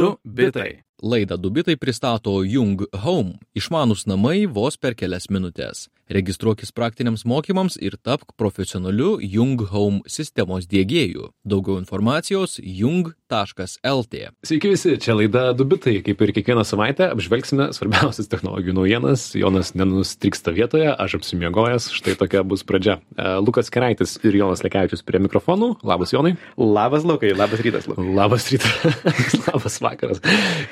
Du bitai. Laidą Dubitai pristato Jung Home - išmanus namai vos per kelias minutės. Registruokis praktiniams mokymams ir tapk profesionaliu Jung Home sistemos dėgėjų. Daugiau informacijos jung.lt. Sveiki visi, čia laida Dubitai. Kaip ir kiekvieną savaitę apžvelgsime svarbiausias technologijų naujienas. Jonas nenustriksta vietoje, aš apsimiegojęs, štai tokia bus pradžia. E, Lukas Keraitis ir Jonas Lekevičius prie mikrofonų. Labas Jonai. Labas Lukai, labas rytas Lukai. Labas rytas. labas vakaras.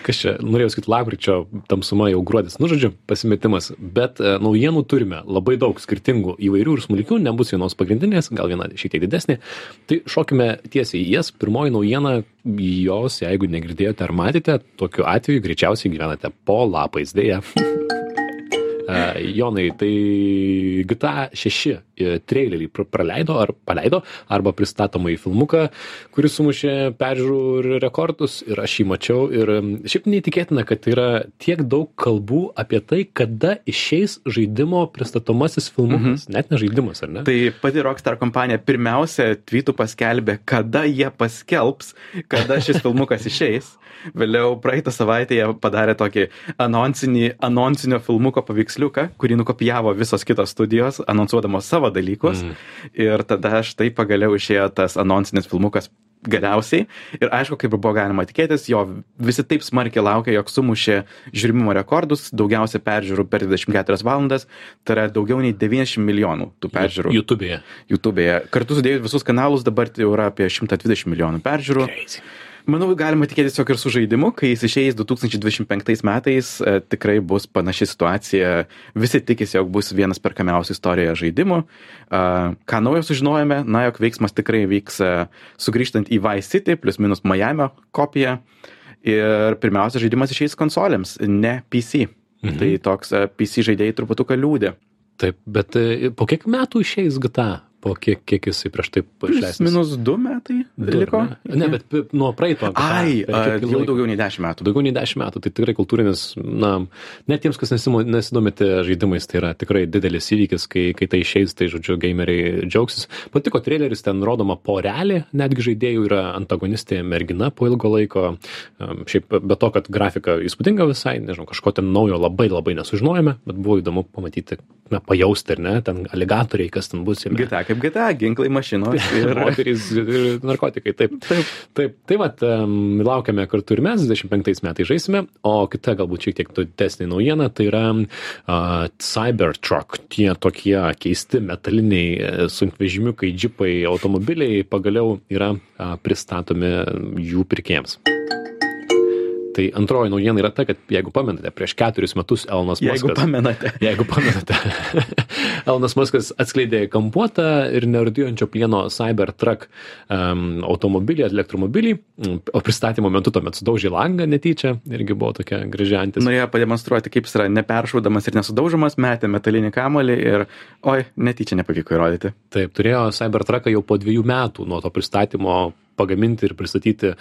Kas čia, norėjau sakyti, lapkričio tamsuma jau gruodis, nu žodžiu, pasimetimas. Bet e, naujienų turime labai daug skirtingų įvairių ir smulkių, nebus vienos pagrindinės, gal viena šiek tiek didesnė. Tai šokime tiesiai į jas. Pirmoji naujiena, jos, jeigu negirdėjote ar matėte, tokiu atveju greičiausiai gyvenate po lapais dėja. Jonai, tai GTA 6 trailerį praleido ar paleido, arba pristatomą į filmuką, kuris sumušė peržiūrų rekordus ir aš jį mačiau. Ir šiaip neįtikėtina, kad yra tiek daug kalbų apie tai, kada išeis žaidimo pristatomasis filmukas. Mhm. Net ne žaidimas, ar ne? Tai pati Rockstar kompanija pirmiausia tweetų paskelbė, kada jie paskelbs, kada šis filmukas išeis. Vėliau praeitą savaitę jie padarė tokį anonsinį, anonsinio filmuko paveiksliuką, kurį nukopijavo visos kitos studijos, anonsuodamos savo dalykus. Mm. Ir tada štai pagaliau išėjo tas anonsinis filmukas galiausiai. Ir aišku, kaip buvo galima tikėtis, jo visi taip smarkiai laukia, jog sumušė žiūrimo rekordus, daugiausia peržiūrų per 24 valandas, tai yra daugiau nei 90 milijonų tų peržiūrų. YouTube'e. YouTube'e. Kartu sudėjus visus kanalus dabar jau yra apie 120 milijonų peržiūrų. Crazy. Manau, galima tikėtis jog ir su žaidimu, kai jis išeis 2025 metais, e, tikrai bus panaši situacija. Visi tikisi, jog bus vienas perkamiausių istorijoje žaidimų. E, ką naujo sužinojome? Na, jog veiksmas tikrai vyks e, sugrįžtant į Vice City, plus minus Miami kopiją. Ir pirmiausia, žaidimas išeis konsolėms, ne PC. Mhm. Tai toks PC žaidėjai truputuką liūdė. Taip, bet po kiek metų išeis GTA? Po kiek, kiek jisai prieš tai išleistas? Minus du metai Du, liko. Ne, ne bet nuo praeito. Ai, a, jau laiko? daugiau nei dešimt metų. Daugiau nei 10 metų, tai tikrai kultūrinis, na, net tiems, kas nesidomite žaidimais, tai yra tikrai didelis įvykis, kai, kai tai išeis, tai žodžiu, gameriai džiaugsis. Patiko traileris, ten rodoma porelė, netgi žaidėjų yra antagonistė mergina po ilgo laiko. Šiaip be to, kad grafika įspūdinga visai, nežinau, kažko ten naujo labai labai nesužinojome, bet buvo įdomu pamatyti, na, pajausti, ar ne, ten aligatoriai, kas ten bus. jame. GTA kaip GTA, ginklai mašinos ir... Moterys ir narkotikai, taip. Taip, taip. Tai vat, um, laukiame kartu ir mes, 25 metais žaisime, o kita galbūt šiek tiek didesnė naujiena, tai yra uh, Cybertruck, tie tokie keisti metaliniai e, sunkvežimiukai, džipai, automobiliai pagaliau yra uh, pristatomi jų pirkėjams. Tai antroji naujiena yra ta, kad jeigu pamenate, prieš keturis metus Elonas Jeigu Muskas... pamenate. Jeigu pamenate, Elonas Muskas atskleidė kampuotą ir nerūdijuojančio plieno Cybertruck um, automobilį, elektromobilį, o pristatymo metu tuomet sudaužė langą netyčia, irgi buvo tokia graži antis. Norėjo pademonstruoti, kaip jis yra neperšaudamas ir nesudaužomas, metė metalinį kamolį ir, oi, netyčia nepavyko įrodyti. Taip, turėjo Cybertrucką jau po dviejų metų nuo to pristatymo pagaminti ir pristatyti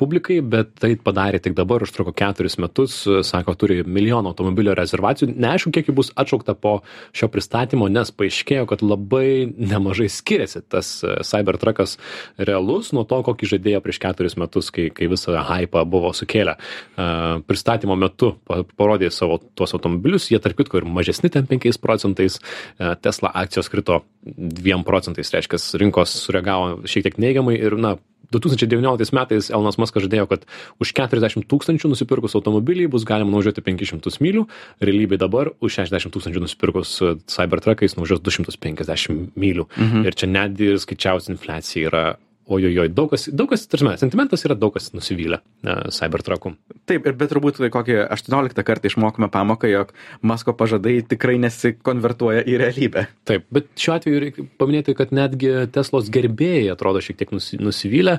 publikai, bet tai padarė tik dabar, užtruko keturis metus, sako, turi milijoną automobilio rezervacijų. Neaišku, kiek jų bus atšaukta po šio pristatymo, nes paaiškėjo, kad labai nemažai skiriasi tas e, Cybertruckas realus nuo to, kokį žadėjo prieš keturis metus, kai, kai visą hypą buvo sukėlę. E, Pristatymo metu pa- parodė savo tuos automobilius, jie tarp kitko ir mažesni ten 5 procentais, E, Tesla akcijos krito 2 procentais, reiškia, rinkos sureagavo šiek tiek neigiamai ir, na, 2019 metais Elonas Muskas žadėjo, kad už 40 tūkstančių nusipirkus automobilį bus galima nuvažiuoti 500 mylių, realybėje dabar už 60 tūkstančių nusipirkus e, Cybertruckais nuvažiuos 250 mylių. Mhm. Ir čia netgi skaičiaus infliacija yra, ojojoj, daug kas, daug kas, tarsi, sentimentas yra daug kas nusivylę e, Cybertruckų. Taip, ir bet turbūt kokį 18 kartą išmokome pamoką, jog Masko pažadai tikrai nesikonvertuoja į realybę. Taip, bet šiuo atveju reikia paminėti, kad netgi Teslos gerbėjai atrodo šiek tiek nusi- nusivylę.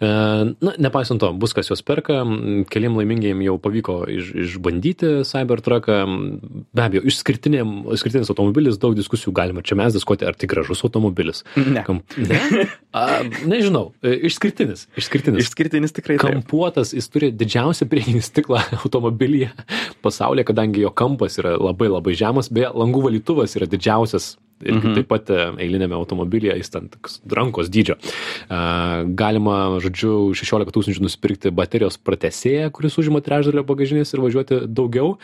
E, Na, nepaisant to, bus kas juos perka, m, keliem laimingiem jau pavyko iš, išbandyti Cybertrucką. Be abejo, išskirtinis automobilis, daug diskusijų galima čia mes diskutuoti, ar tai gražus automobilis. Ne. Kam, ne? A, nežinau, E, išskirtinis. Išskirtinis. Išskirtinis tikrai taip. Kampuotas, jis turi didžiausią priekinį stiklą automobilyje pasaulyje, kadangi jo kampas yra labai labai žemas, beje, langų valytuvas yra didžiausias ir Mhm. taip pat e, eilinėme automobilyje jis ten rankos dydžio. A, Galima, žodžiu, 16 tūkstančių nusipirkti baterijos pratesėją, kuris užima trečdalio bagažinės ir važiuoti daugiau.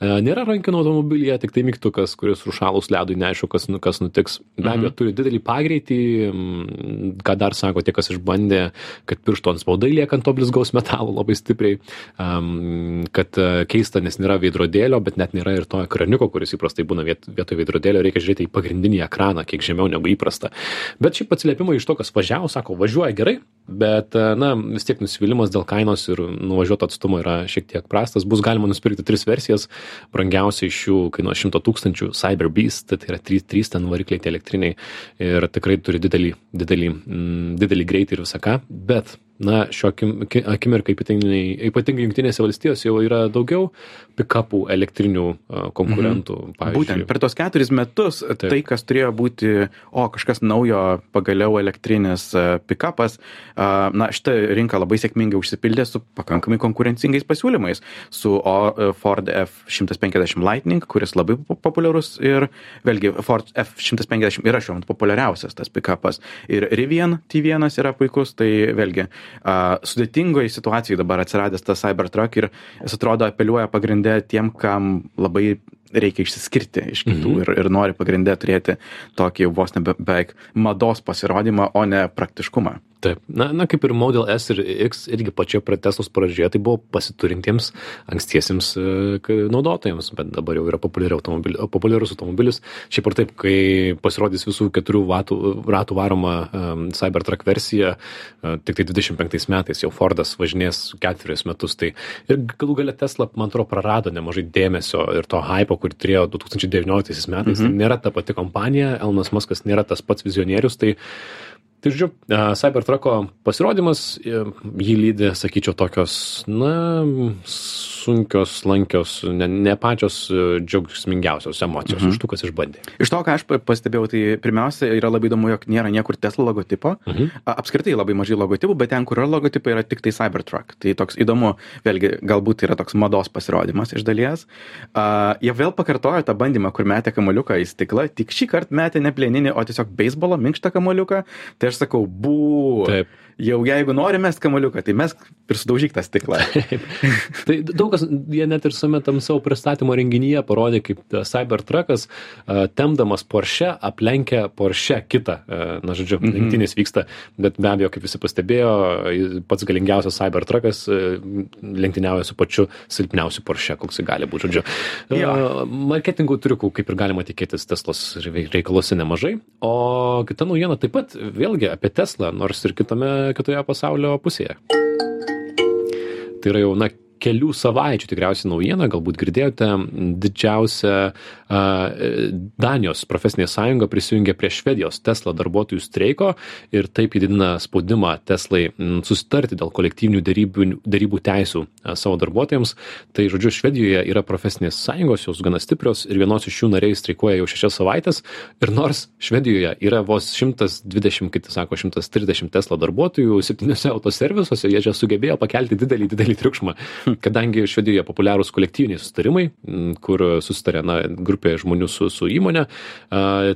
A, Nėra rankinio automobilyje, tik tai mygtukas, kuris užšalus ledui neaišku, kas, nu- kas nutiks. Be abejo, turi didelį pagreitį, mm, ką dar sako tie, kas išbandė, kad piršto ant spaudai lieka ant to blizgaus metalo labai stipriai, kad e, keista, nes nėra veidrodėlio, bet net nėra ir to ekraniuko, kuris įprastai būna viet, vietoj veidrodėlio, reikia žiūrėti į pagrindinį ekraną, kiek žemiau negu įprasta. Bet šiaip atsiliepimai iš to, kas važiavo, sako, važiuoja gerai, bet, e, na, vis tiek nusivylimas dėl kainos ir nuvažiuoto atstumo yra šiek tiek prastas. Bus galima nusipirkti tris versijas, brangiausia iš jų kainuoja 100 tūkstančių, Cyber Beast, tai yra 3, 3 ten varikliai tie elektriniai ir tikrai turi didelį, didelį, mm, didelį greitį ir visą ką, bet na, šio akim- aki- akimirkai ypatingai, ypatingai jungtinėse valstijose jau yra daugiau pikapų elektrinių konkurentų. pavyzdžiui. Būtent per tos keturis metus Taip. tai, kas turėjo būti, o kažkas naujo, pagaliau elektrinis e, pikapas, na, šitą rinką labai sėkmingai užsipildė su pakankamai konkurencingais pasiūlymais. Su e, Ford F150 Lightning, kuris labai po- populiarus ir vėlgi Ford F150 yra šiuo metu populiariausias tas pikapas. Ir Rivian T1 yra puikus, tai vėlgi a, sudėtingoje situacijoje dabar atsiradęs tas Cybertruck ir jis atrodo apeliuoja pagrindę tiem, kam labai reikia išsiskirti iš kitų Mhm. ir, ir nori pagrindę turėti tokį vos ne be- beveik mados pasirodymą, o ne praktiškumą. Taip, na, na kaip ir Model S ir X irgi pačioje Teslos pradžioje, tai buvo pasiturintiems ankstiesiems e, naudotojams, bet dabar jau yra automobil, populiarus automobilis. Šiaip ar taip, kai pasirodys visų keturių vatų, ratų varoma um, Cybertruck versija, uh, tik tai 25 metais jau Fordas važinės ketverius metus, tai ir galų galia Tesla, man atrodo, prarado nemažai dėmesio ir to hypo, kurį turėjo 2019 metais. Mhm. Nėra ta pati kompanija, Elnas Muskas nėra tas pats vizionierius, tai Tai žodžiu, a, Cybertrucko pasirodymas, e, jį lydi, sakyčiau, tokios, na, sunkios, lankios, ne, ne pačios e, džiaugsmingiausios emocijos mhm. iš tų, kas išbandė. Iš to, ką aš pa- pastebėjau, tai pirmiausia yra labai įdomu, jog nėra niekur Tesla logotipo. Mhm. A- Apskritai labai mažai logotipų, bet ten, kur yra logotipai, yra tik tai Cybertruck. Tai toks įdomu, vėlgi, galbūt yra toks mados pasirodymas iš dalies. Uh, jie vėl pakartojo tą bandymą, kur metė kamoliuką į stiklą, tik šį kartą metė ne plieninį, o tiesiog beisbolo minkštą kamoliuką. Tai sakau, bū. Taip. Jau jeigu nori mest kamoliuką, tai mes ir sudaužyk tą stiklą. Tai daug kas, jie net ir sume tam savo pristatymo renginyje parodė, kaip tas Cybertruckas, a, temdamas Porsche, aplenkia Porsche kitą, a, na, žodžiu, Mhm. lenktynės vyksta, bet be abejo, kaip visi pastebėjo, pats galingiausias Cybertruckas lenktyniauja su pačiu silpniausiu Porsche, koks jis gali būti, žodžiu. Jo. Marketingų triukų, kaip ir galima tikėtis, Teslos reikaluose nemažai. O kita naujiena taip pat, vėlgi apie Teslą, nors ir kitame, kitoje pasaulio pusėje. Tai yra jau, na, kelių savaičių tikriausiai naujiena, galbūt girdėjote, didžiausia a, e, Danijos profesinė sąjunga prisijungė prie Švedijos Tesla darbuotojų streiko ir taip įdidina spaudimą Teslai susitarti dėl kolektyvinių darybų, darybų teisų a, savo darbuotojams. Tai, žodžiu, Švedijoje yra profesinės sąjungos, jos gana stiprios ir vienos iš jų nariai streikuoja jau šešias savaitės. Ir nors Švedijoje yra vos 120, kiti sako, 130 Tesla darbuotojų, septyniose autoservisuose, jie čia sugebėjo pakelti didelį, didelį triukšmą, kadangi Švedijoje populiarūs kolektyviniai sustarimai, kur susitarė na, grupė žmonių su, su įmonė,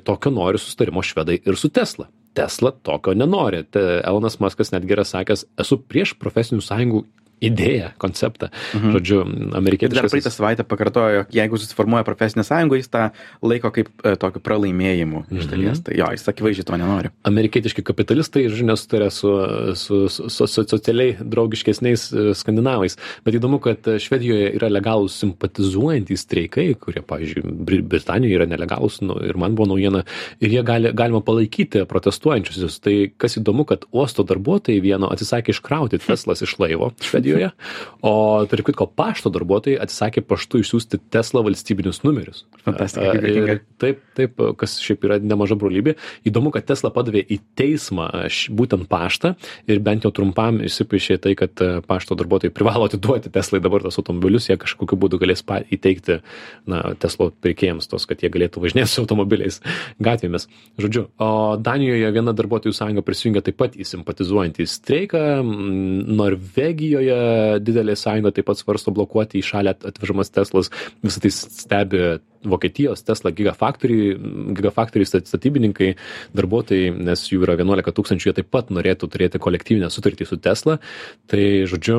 tokio nori sustarimo švedai ir su Tesla. Tesla tokio nenori. Elonas Maskas netgi yra sakęs, esu prieš profesinių sąjungų idėją, konceptą. Mhm. Žodžiu, Ir dar praeitą savaitę pakartojo, jog jeigu susiformuoja profesinė sąjunga, jis tą laiko kaip e, tokiu pralaimėjimu iš Mhm. dalies. Tai jo, jis akivaizdžiai to nenori. amerikietiški kapitalistai, žodžiu, nesutarė su, su, su, su, socialiai draugiškesniais e, skandinavais. Bet įdomu, kad Švedijoje yra legalūs simpatizuojantys streikai, kurie, pavyzdžiui, Bri- Britanijoje yra nelegalūs nu, ir man buvo naujiena, ir jie gali, galima palaikyti protestuojančius. Tai kas įdomu, kad uosto darbuotojai vieno atsisakė iškrauti Teslas iš laivo Švedijoje, o tarp kitko pašto darbuotojai atsisakė paštu išsiųsti Tesla valstybinius numerius. Fantastika, kaip Ir juokinga. Taip, taip, kas šiaip yra nemaža brolybė. Įdomu, kad Tesla padavė į teismą būtent paštą ir bent jau trumpam išsipaišė tai, kad e, pašto darbuotojai privalo atiduoti Teslai dabar tos automobilius, jie kažkokiu būdu galės įteikti na, Tesla pirkėjams tos, kad jie galėtų važinėti su automobiliais gatvėmis. Žodžiu, o Danijoje viena darbuotojų sąjunga prisijungė taip pat į simpatizuojantį streiką. Norvegijoje didelė sąjunga taip pat svarsto blokuoti į šalį at- atvežamas Teslas. Visą tai stebi Vokietijos Tesla Gigafactory statybininkai, darbuotojai, nes jų yra 11 tūkstančių, jie taip pat norėtų turėti kolektyvinę sutartį su Tesla. Tai, žodžiu,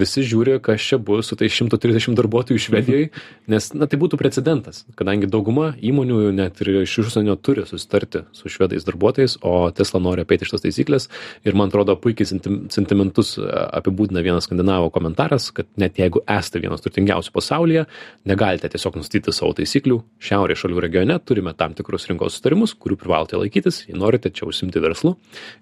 visi žiūri, kas čia bus su tai 130 darbuotojų Švedijoje, nes, na, tai būtų precedentas, kadangi dauguma įmonių net ir iš užsienio turi susitarti su švedais darbuotojais, o Tesla nori apeiti šitas taisyklės. Ir man atrodo, puikiai sentimentus apibūdina vienas skandinavo komentaras, kad net jeigu esate vienas turtingiausių pasaulyje, negalite tiesiog nustatyti savo taisyklių. Šiaurės šalių regione turime tam tikrus rinkos sustarimus, kurių privalote laikytis, jei norite čia užsimti verslu.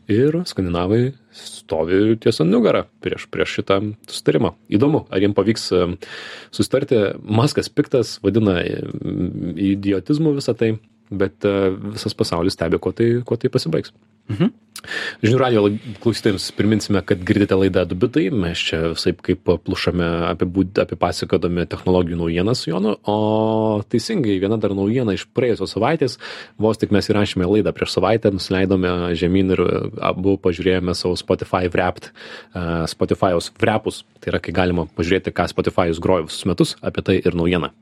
Ir skandinavai stovi ties ant nugarą prieš, prieš šitą sustarimą. Įdomu, ar jiems pavyks sustarti. Maskas piktas vadina idiotizmu visą tai, bet visas pasaulis stebi, kuo tai, kuo tai pasibaigs. Mhm. Žinių radio klausytojams priminsime, kad girdite laidą Dubitai, mes čia visai kaip plušame apipasakodami technologijų naujienas su Jonu, o teisingai viena dar naujiena iš praėjusios savaitės, vos tik mes įrašėme laidą prieš savaitę, nusileidome žemyn ir abu pažiūrėjome savo Spotify wrapped, uh, Spotify'os wrapus, tai yra kai galima pažiūrėti, ką Spotify'us grojo visus metus, apie tai ir naujiena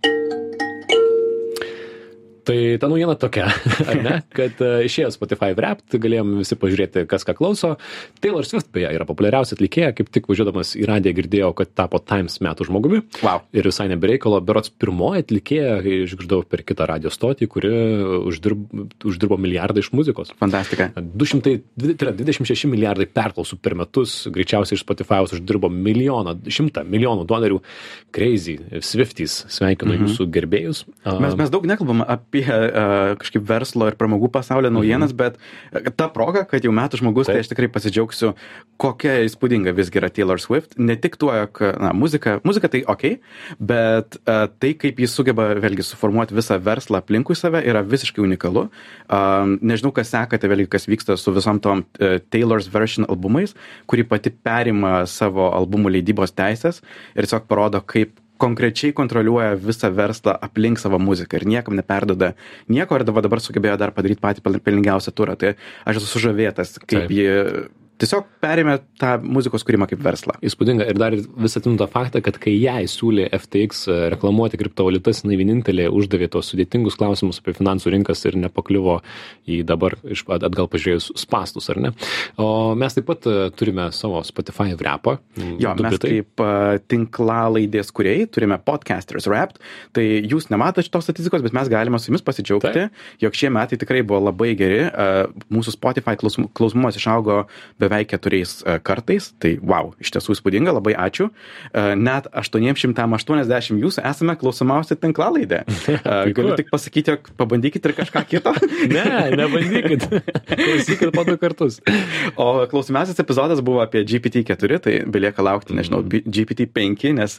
tai ta naujiena tokia, ar ne, kad uh, išėjo Spotify Wrapped, galėjom visi pažiūrėti, kas ką klauso. Taylor Swift beje yra populiariausia atlikėja, kaip tik važiuodamas į radiją girdėjau, kad tapo Times metų žmogumi. Wow. Ir visai nebereikalo, berots pirmoji atlikėja, išgirdau per kitą radio stotį, kuri uždirbo, uždirbo milijardą iš muzikos. Fantastika. 200, tai yra 26 milijardai perklausų per metus, greičiausiai iš Spotify'aus uždirbo milijoną, šimtą milijonų dolerių. Crazy, Swifties, sveikinu mhm. jūsų gerbėjus. Mes, mes daug nekalbam apie apie uh, kažkaip verslo ir pramogų pasaulio naujienas, mhm. bet ta proga, kad jau metų žmogus, Taip. tai aš tikrai pasidžiaugsiu, kokia įspūdinga visgi yra Taylor Swift. Ne tik tuo, jog, na, muzika, muzika tai ok, bet uh, tai, kaip jis sugeba vėlgi suformuoti visą verslą aplinkui save, yra visiškai unikalu. Uh, nežinau, kas sekate, vėlgi, kas vyksta su visom tom uh, Taylor's version albumais, kuri pati perima savo albumų leidybos teisės ir tiesiog parodo, kaip konkrečiai kontroliuoja visą verslą aplink savo muziką ir niekam neperduoda nieko ir dabar dabar sugebėjo dar padaryt patį pelningiausią turą. Tai aš esu sužavėtas kaip ji tiesiog perėmė tą muzikos kūrimą kaip verslą. Įspūdinga ir dar vis atinu tą faktą, kad kai jai siūlė FTX e, reklamuoti kriptovaliutas, jinai vienintelė uždavė tos sudėtingus klausimus apie finansų rinkas ir nepakliuvo į dabar atgal pažiūrėjus spastus, ar ne? O mes taip pat e, turime savo Spotify wrapą. Jo, mes britai. kaip uh, tinklalaidės kuriejai turime podcasters wrapped, tai jūs nematote šitos statistikos, bet mes galime su jumis pasidžiaugti, taip. jog šie metai tikrai buvo labai geri. Mūsų Spotify klausimumas išaugo be beveik keturiais e, kartais. Tai wow, iš tiesų įspūdinga, labai ačiū. E, net 880 jūsų esame klausomiausia tinklalaidė. E, galiu tik pasakyti, jog pabandykit ir kažką kito. ne, nebandykit. Klausykit po du kartus. O klausomiausias epizodas buvo apie GPT-4, tai belieka laukti, nežinau, GPT-5, nes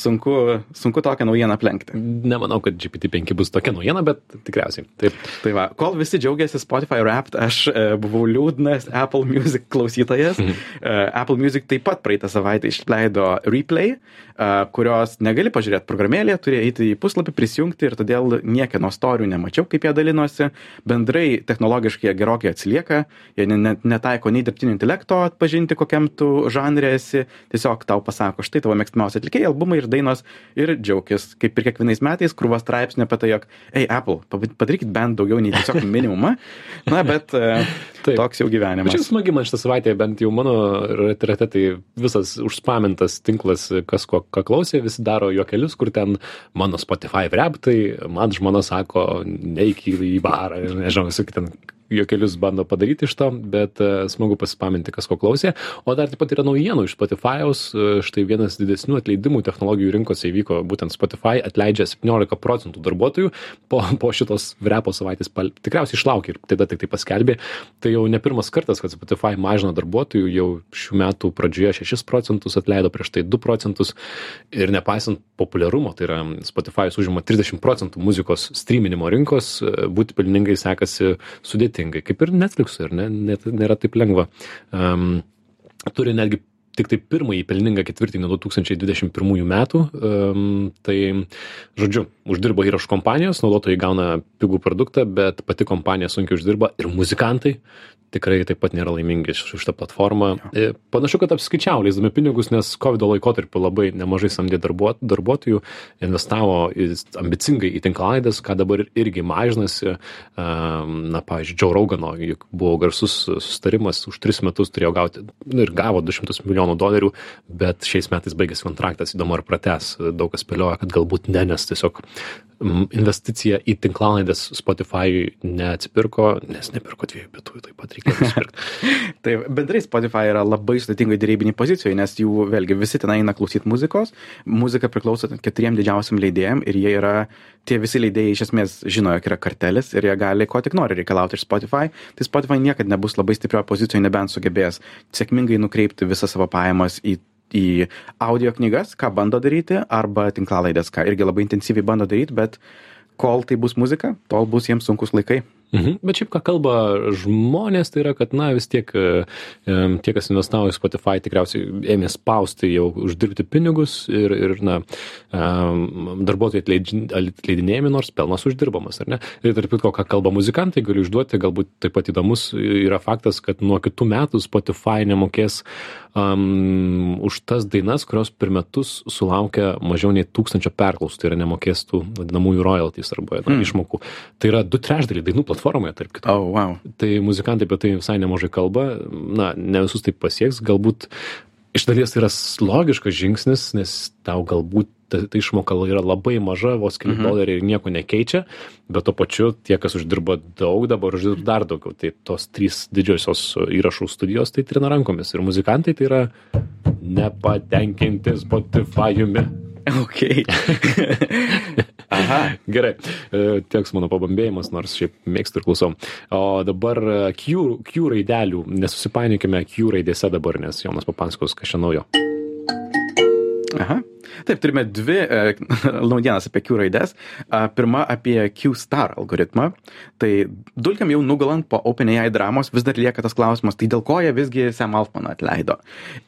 sunku, sunku tokią naujieną aplenkti. Nemanau, kad GPT-5 bus tokia naujiena, bet tikriausiai. Taip. Tai va, kol visi džiaugiasi Spotify Wrapped, aš buvau liūdnas Apple Music klausytojas klausytojas. Mhm. Uh, Apple Music taip pat praeitą savaitę išleido replay, uh, kurios negali pažiūrėti programėlėje, turi eiti į puslapį, prisijungti ir todėl niekieno storių nemačiau, kaip jie dalinosi. Bendrai technologiškai jie gerokai atsilieka, jie net netaiko nei dirbtinio intelekto atpažinti, kokiam tu žanrė esi, tiesiog tau pasako, štai tavo mėgstamiausi atlikėjai, albumai ir dainos ir džiaugis, kaip ir kiekvienais metais, krūvas straipsnė apie tai, jog, ei, Apple, padarykit bent daugiau nei tiesiog minimumą. Na, bet uh, toks jau gyvenimas. Čia smagi man šitą savaitę, bent jau mano rate, tai visas užspamintas tinklas, kas ko, ką klausė, visi daro juokelius, kur ten mano Spotify rap, tai man žmona sako, neik į barą, nežinau, visokie ten juokelius bando padaryti iš to, bet e, smagu pasipaminti, kas ko klausė. O dar taip pat yra naujienų iš Spotify'aus. E, štai vienas didesnių atleidimų technologijų rinkose įvyko būtent Spotify atleidžia 17 procentų darbuotojų po, po šitos vrepo savaitės. Pal... Tikriausiai išlaukė ir tada tik tai paskelbė. Tai jau ne pirmas kartas, kad Spotify mažina darbuotojų, jau šių metų pradžioje 6 procentus atleido, prieš tai 2 procentus. Ir nepaisant populiarumo, tai yra Spotify'us užima 30 procentų muzikos streaminimo rinkos, e, būti pelningai sekasi sudėti sudėtingai, kaip ir Netflix'ui, ar ne? Net nėra taip lengva. Um, turi netgi tik tai pirmąjį pelningą ketvirtį nuo 2021 metų. Um, tai, žodžiu, uždirbo įrašų kompanijos, naudotojai gauna pigų produktą, bet pati kompanija sunkiai uždirba ir muzikantai tikrai taip pat nėra laimingi už šitą platformą. E, Panašu, kad apskaičiavo, leisdami pinigus, nes COVID laikotarpiu labai nemažai samdė darbuot, darbuotojų, investavo į, ambicingai į tinklalaidės, ką dabar irgi mažinasi. Na, pavyzdžiui, Joe Rogano, juk buvo garsus sustarimas, už tris metus turėjo gauti nu, ir gavo 200 milijonų dolerių, bet šiais metais baigėsi kontraktas, įdomu ar prates. Daug kas spėlioja, kad galbūt ne, nes tiesiog investicija į tinklalaidės Spotify neatsipirko, nes nepirko dviejų pietų, taip pat reikėjo nusipirkti. Tai bendrai Spotify yra labai sudėtingai dėrybiniai pozicijoje, nes jų vėlgi visi ten eina klausyti muzikos. Muzika priklauso keturiem didžiausiam leidėjim ir jie yra, tie visi leidėjai iš esmės žino, jog yra kartelis ir jie gali ko tik nori reikalauti iš Spotify. Tai Spotify niekada nebus labai stiprioje pozicijoje, nebent sugebės sėkmingai nukreipti visą savo pajamas į į audio knygas, ką bando daryti, arba tinklalaidės, ką irgi labai intensyviai bando daryti, bet kol tai bus muzika, tol bus jiems sunkus laikai. Mhm. Bet šiaip ką kalba žmonės, tai yra, kad, na, vis tiek e, e, tie, kas investavo į Spotify, tikriausiai ėmė spausti jau uždirbti pinigus ir, ir na, e, darbuotojai atleidinėjami, nors pelnas uždirbamas, ar ne? Ir tarp kitko, ką kalba muzikantai, galiu išduoti, galbūt taip pat įdomus yra faktas, kad nuo kitų metų Spotify nemokės um, už tas dainas, kurios per metus sulaukia mažiau nei tūkstančio perklausų, tai yra nemokės tų vadinamųjų royalties arba na, išmokų. Tai yra du trešdaliai dainų platformoje, tarp kitko. Oh, wow. Tai muzikantai apie tai visai nemažai kalba, na, ne visus tai pasieks, galbūt iš dalies tai yra logiškas žingsnis, nes tau galbūt ta, ta išmoka yra labai maža, vos keli mhm. doleriai ir nieko nekeičia, bet to pačiu tie, kas uždirba daug, dabar uždirba dar daugiau. Tai tos trys didžiosios įrašų studijos tai trina rankomis ir muzikantai tai yra nepatenkinti Spotify'umi. Ok. Aha. Gerai, e, tieks mano pabambėjimas, nors šiaip mėgstu ir klausau. O dabar e, Q, Q raidelių, nesusipainiokime Q raidėse dabar, nes Jonas papasakos, kas čia naujo. Aha. Taip, turime dvi e, naujienas apie Q raides. A, Pirma apie Q star algoritmą. Tai dulkiam jau nugalant po OpenAI dramos vis dar lieka tas klausimas, tai dėl ko jie visgi Sam Altmaną atleido.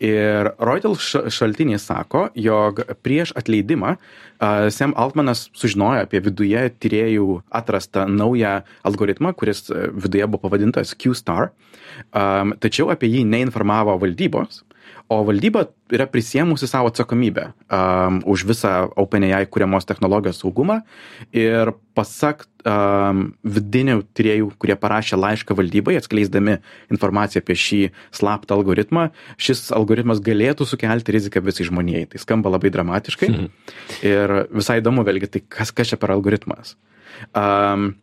Ir Reuters šaltiniai sako, jog prieš atleidimą a, Sam Altmanas sužinojo apie viduje tyriejų atrastą naują algoritmą, kuris e, viduje buvo pavadintas Q star. Am, Tačiau apie jį neinformavo valdybos. O valdyba yra prisėmusi savo atsakomybę um, už visą OpenAI kuriamos technologijos saugumą ir pasak um, vidinių tyriejų, kurie parašė laišką valdybai, atskleisdami informaciją apie šį slaptą algoritmą, šis algoritmas galėtų sukelti riziką visai žmonijai. Tai skamba labai dramatiškai. Mhm. Ir visai įdomu vėlgi, tai kas, kas čia per algoritmas. Um,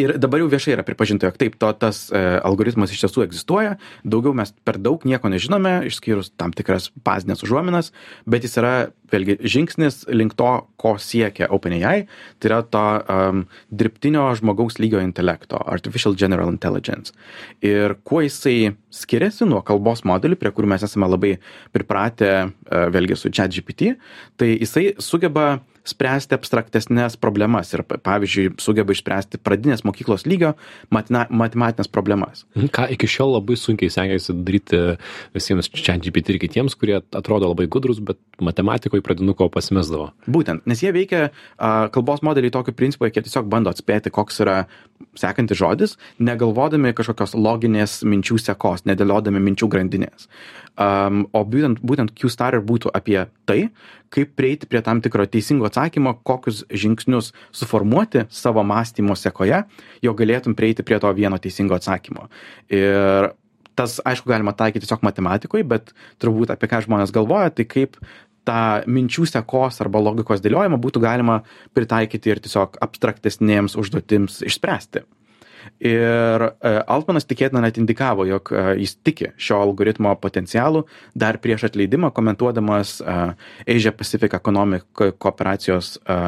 Ir dabar jau viešai yra pripažinta, jog taip, to, tas e, algoritmas iš tiesų egzistuoja, daugiau mes per daug nieko nežinome, išskyrus tam tikras bazinės užuominas, bet jis yra, vėlgi, žingsnis link to, ko siekia OpenAI, tai yra to um, dirbtinio žmogaus lygio intelekto, Artificial General Intelligence. Ir kuo jisai skiriasi nuo kalbos modelių, prie kurių mes esame labai pripratę, e, vėlgi, su ChatGPT, tai jisai sugeba spręsti abstraktesnes problemas ir, pa- pavyzdžiui, sugeba išspręsti pradinės mokyklos lygio matina, matematinės problemas. Mhm, Ką iki šiol labai sunkiai sekėsi daryti visiems čia GPT ir kitiems, kurie atrodo labai gudrus, bet matematikoje pradinuko pasimesdavo. Būtent, nes jie veikia a, kalbos modeliai tokiu principu, jie tiesiog bando atspėti, koks yra sekantis žodis, negalvodami kažkokios loginės minčių sekos, nedėliodami minčių grandinės. Um, o būtent, būtent Q-Star ir būtų apie tai, kaip prieiti prie tam tikro teisingo atsakymo, kokius žingsnius suformuoti savo mąstymo sekoje, jo galėtum prieiti prie to vieno teisingo atsakymo. Ir tas, aišku, galima taikyti tiesiog matematikoje, bet turbūt apie ką žmonės galvoja, tai kaip tą minčių sekos arba logikos dėliojimą būtų galima pritaikyti ir tiesiog abstraktesnėms užduotims išspręsti. Ir e, Altmanas tikėtina net indikavo, jog e, jis tiki šio algoritmo potencialų dar prieš atleidimą, komentuodamas e, Asia Pacific Economic kooperacijos e,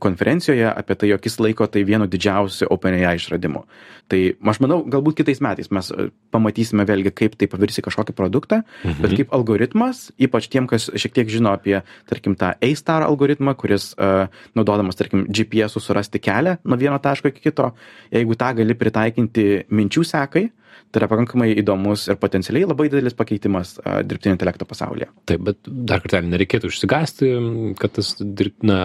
konferencijoje apie tai, jog jis laiko tai vienu didžiausiu OpenAI išradimu. Tai aš manau, galbūt kitais metais mes e, pamatysime vėlgi, kaip tai pavirs į kažkokį produktą, mhm. bet kaip algoritmas, ypač tiem, kas šiek tiek žino apie, tarkim, tą A-star algoritmą, kuris uh, naudodamas, tarkim, GPS surasti kelią nuo vieno taško iki kito, jeigu tą gali pritaikinti minčių sekai, Tai yra pakankamai įdomus ir potencialiai labai didelis pakeitimas dirbtinio intelekto pasaulyje. Taip, bet dar kartelį nereikėtų išsigasti, kad tas dirbtina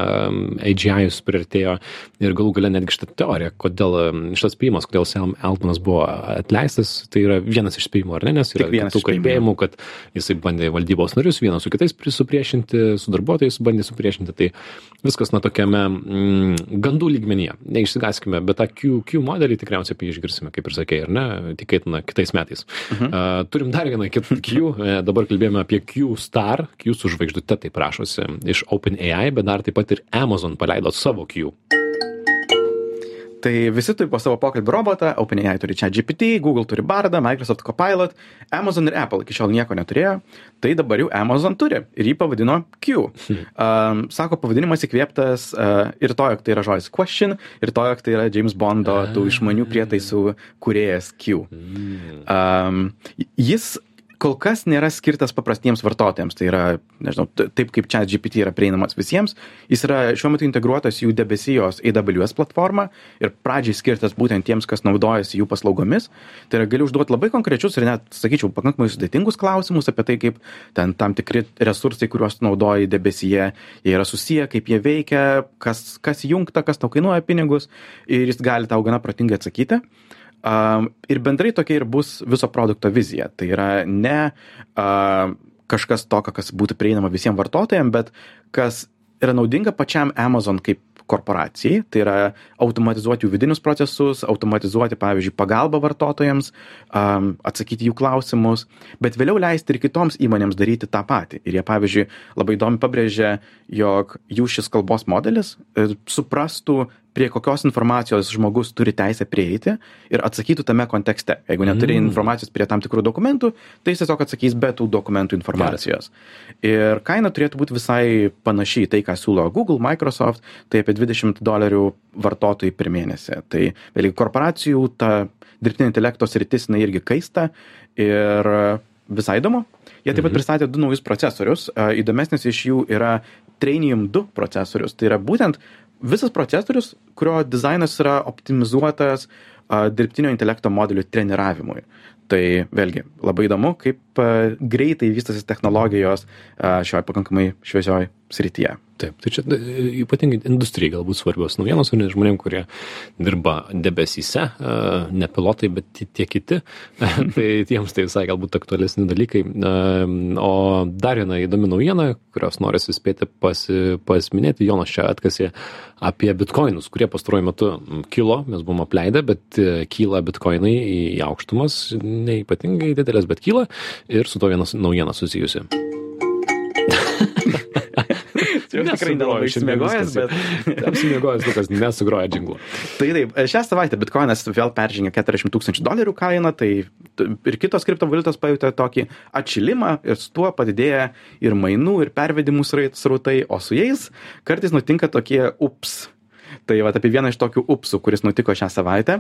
AGI priartėjo ir galų gale netgi šitą teoriją, kodėl šitas spėjimas, kodėl Sam Altmanas buvo atleistas, tai yra vienas iš spėjimų, ar ne, nes yra Tik tų kalbėjimų, kad jisai bandė valdybos narius vienas su kitais supriešinti, su darbuotojais bandė supriešinti, tai viskas na tokiame mm, gandų lygmenyje. Neišsigaskime, bet tą Q, Q modelį tikriausiai apie jį išgirsime, kaip ir sakė, ar ne, tikėtina kitais metais. Mhm. Uh, turim dar vieną kitą Q, e, dabar kalbėjome apie Q Star, Q su žvaigždute taip prašosi iš OpenAI, bet dar taip pat ir Amazon paleido savo Q. Tai visi turi po savo pokalbį robotą, OpenAI turi čia GPT, Google turi Bardą, Microsoft Copilot, Amazon ir Apple iki šiol nieko neturėjo, tai dabar jau Amazon turi ir jį pavadino Q. Um, sako, pavadinimas įkvėptas uh, ir to, jog tai yra žodis question, ir to, jog tai yra James Bondo tų išmanių prietaisų kuriejas Q. Um, jis kol kas nėra skirtas paprastiems vartotojams. Tai yra, nežinau, taip kaip čia GPT yra prieinamas visiems, jis yra šiuo metu integruotas jų debesijos AWS platformą ir pradžiai skirtas būtent tiems, kas naudojasi jų paslaugomis. Tai yra, gali užduoti labai konkrečius ir net, sakyčiau, pakankamai sudėtingus klausimus apie tai, kaip ten tam tikri resursai, kuriuos naudoji debesyje, jie yra susiję, kaip jie veikia, kas, kas jungta, kas tau kainuoja pinigus ir jis gali tau gana protingai atsakyti. Um, ir bendrai tokia ir bus viso produkto vizija. Tai yra ne uh, kažkas tokio, kas būtų prieinama visiems vartotojams, bet kas yra naudinga pačiam Amazon kaip korporacijai, tai yra automatizuoti jų vidinius procesus, automatizuoti, pavyzdžiui, pagalbą vartotojams, um, atsakyti jų klausimus, bet vėliau leisti ir kitoms įmonėms daryti tą patį. Ir jie, pavyzdžiui, labai įdomi pabrėžia, jog jų šis kalbos modelis e, suprastų prie kokios informacijos žmogus turi teisę prieiti ir atsakytų tame kontekste. Jeigu neturi Mm. informacijos prie tam tikrų dokumentų, tai jis tiesiog atsakys be tų dokumentų informacijos. Ir kaina turėtų būti visai panašiai tai, ką siūlo Google, Microsoft, tai apie 20 dolerių vartotojai per mėnesį. Tai vėlgi korporacijų ta dirbtinio intelekto sritis jinai irgi kaista ir visai įdomu. Jie taip pat pristatė du naujus procesorius. Įdomesnis iš jų yra Trainium 2 procesorius. Tai yra būtent visas procesorius, kurio dizainas yra optimizuotas a, dirbtinio intelekto modelių treniravimui. Tai vėlgi labai įdomu, kaip a, greitai vystosi technologijos a, šioje pakankamai šviesioj srityje. Taip, tai čia e, ypatingai industrijai galbūt svarbios naujienos, o ne žmonėm, kurie dirba debesyse, e, ne pilotai, bet ti- tie kiti, tai tiems tai visai galbūt aktualesni dalykai. E, O dar viena įdomi naujiena, kurios norisi spėti pasi, pasiminėti, Jonas čia atkasė apie bitkoinus, kurie pastaruoju metu kilo, mes buvom apleidę, bet kyla bitkoinai į aukštumas, neipatingai didelės, bet kyla ir su to vienas naujiena susijusi. Jau tikrai nelabai išsimiegojęs, bet Apsimiegojęs Lukas nesugroja džinglų. Tai taip, šią savaitę bitkoinas vėl peržengė 40 tūkstančių dolerių kainą, tai ir kitos kriptovaliutos pajutė tokį atšilimą ir su tuo padidėja ir mainų, ir pervedimų srautai, o su jais kartais nutinka tokie ups. Tai va apie vieną iš tokių upsų, kuris nutiko šią savaitę.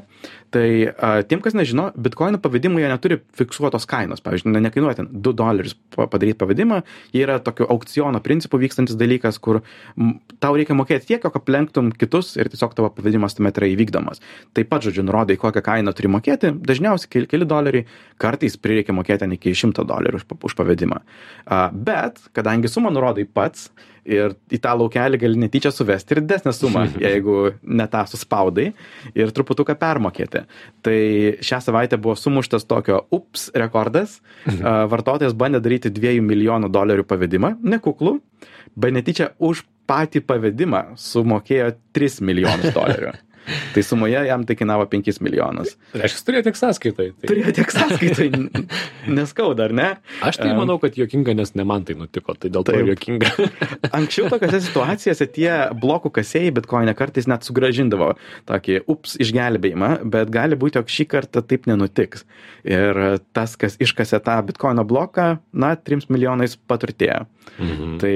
Tai a, tiem, kas nežino, bitkoino pavedimai jie neturi fiksuotos kainos. Pavyzdžiui, ne- nekainuoja ten 2 dolerius pa- padaryti pavedimą, jie yra tokio aukciono principų vykstantis dalykas, kur tau reikia mokėti tiek, jog aplenktum kitus ir tiesiog tavo pavedimas tuomet yra įvykdomas. Taip pat, žodžiu, nurodai, kokią kainą turi mokėti, dažniausiai keli, keli doleriai, kartais prireikia mokėti ten iki 100 dolerių už, už pavedimą. A, bet, kadangi sumą nurodai pats ir į tą laukelį gali netyčia suvesti ir didesnę sumą, jeigu ne tą suspaudai ir truputuką permokėti. Tai šią savaitę buvo sumuštas tokio ups rekordas. A, Vartotojas bandė daryti 2 milijonų dolerių pavedimą, nekuklų, bet netyčia už patį pavedimą sumokėjo 3 milijonus dolerių. Tai sumoje jam tai kainavo 5 milijonus. Reiškia, turėjo tiek sąskaitai. Tai... Turėjo tiek sąskaitai, neskauda, ar ne? Aš tai manau, kad juokinga, nes ne man tai nutiko, tai dėl to ir juokinga. Anksčiau tokiose situacijose tie blokų kasėjai bitkoinę kartais net sugražindavo tokį ups išgelbėjimą, bet gali būti, jog šį kartą taip nenutiks. Ir tas, kas iškasė tą bitkoino bloką, na, 3 milijonais paturtėjo. Mhm. Tai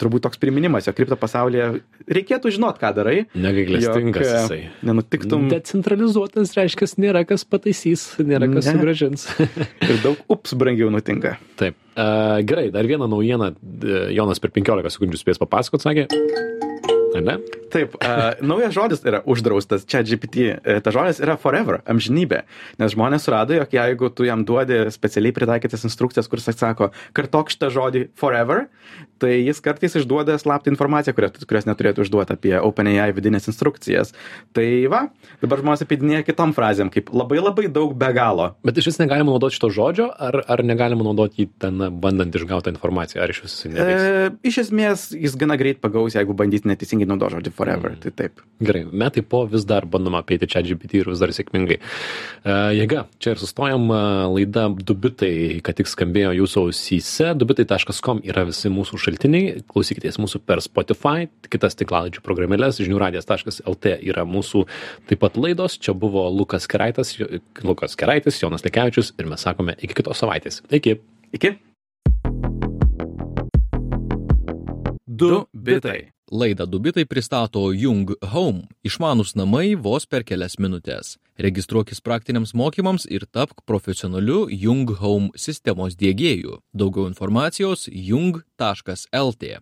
turbūt toks priminimas, jog kripto pasaulyje reikėtų žinot, ką darai. Negailestingas jisai. Nenutiktum Decentralizuotas reiškia, nėra kas pataisys, nėra kas Ne. sugražins. ir daug ups brangiau nutinka. Taip. Uh, gerai, dar vieną naujieną. e, Jonas per 15 sekundžių spės papasakot, sakė. Ne? Taip, uh, naujas žodis yra uždraustas, čia GPT, uh, ta žodis yra forever, amžinybė, nes žmonės surado, jog jeigu tu jam duodi specialiai pritaikytas instrukcijas, kuris sako, kartok šitą žodį forever, tai jis kartais išduoda slaptą informaciją, kurios, kurios neturėtų išduoti apie OpenAI vidinės instrukcijas. Tai va, dabar žmonės apidinėja kitom frazėm, kaip labai labai daug be galo. Bet iš vis negalima naudoti šito žodžio, ar, ar negalima naudoti jį ten bandant išgauti informaciją, ar iš vis jis neveiks? E, iš esmės, jis gana greit pagaus, jeigu bandys neteisingai naudoti žodį forever. Mm. Tai taip. Gerai, metai po vis dar bandoma apeiti čia GPT ir vis dar sėkmingai. Uh, jėga, čia ir sustojam uh, laida Dubitai, kad tik skambėjo jūsų ausyse. Dubitai.com yra visi mūsų šaltiniai. Klausykitės mūsų per Spotify, kitas tiklaladžių programėlės, žiniųradijas.lt yra mūsų taip pat laidos. Čia buvo Lukas Keraitas, Lukas Keraitis, Jonas Lekevičius ir mes sakome iki kitos savaitės. Iki. Iki. Du bitai. Laidą Dubitai pristato Jung Home - išmanus namai vos per kelias minutės. Registruokis praktiniams mokymams ir tapk profesionaliu Jung Home sistemos dėgėju. Daugiau informacijos jung.lt.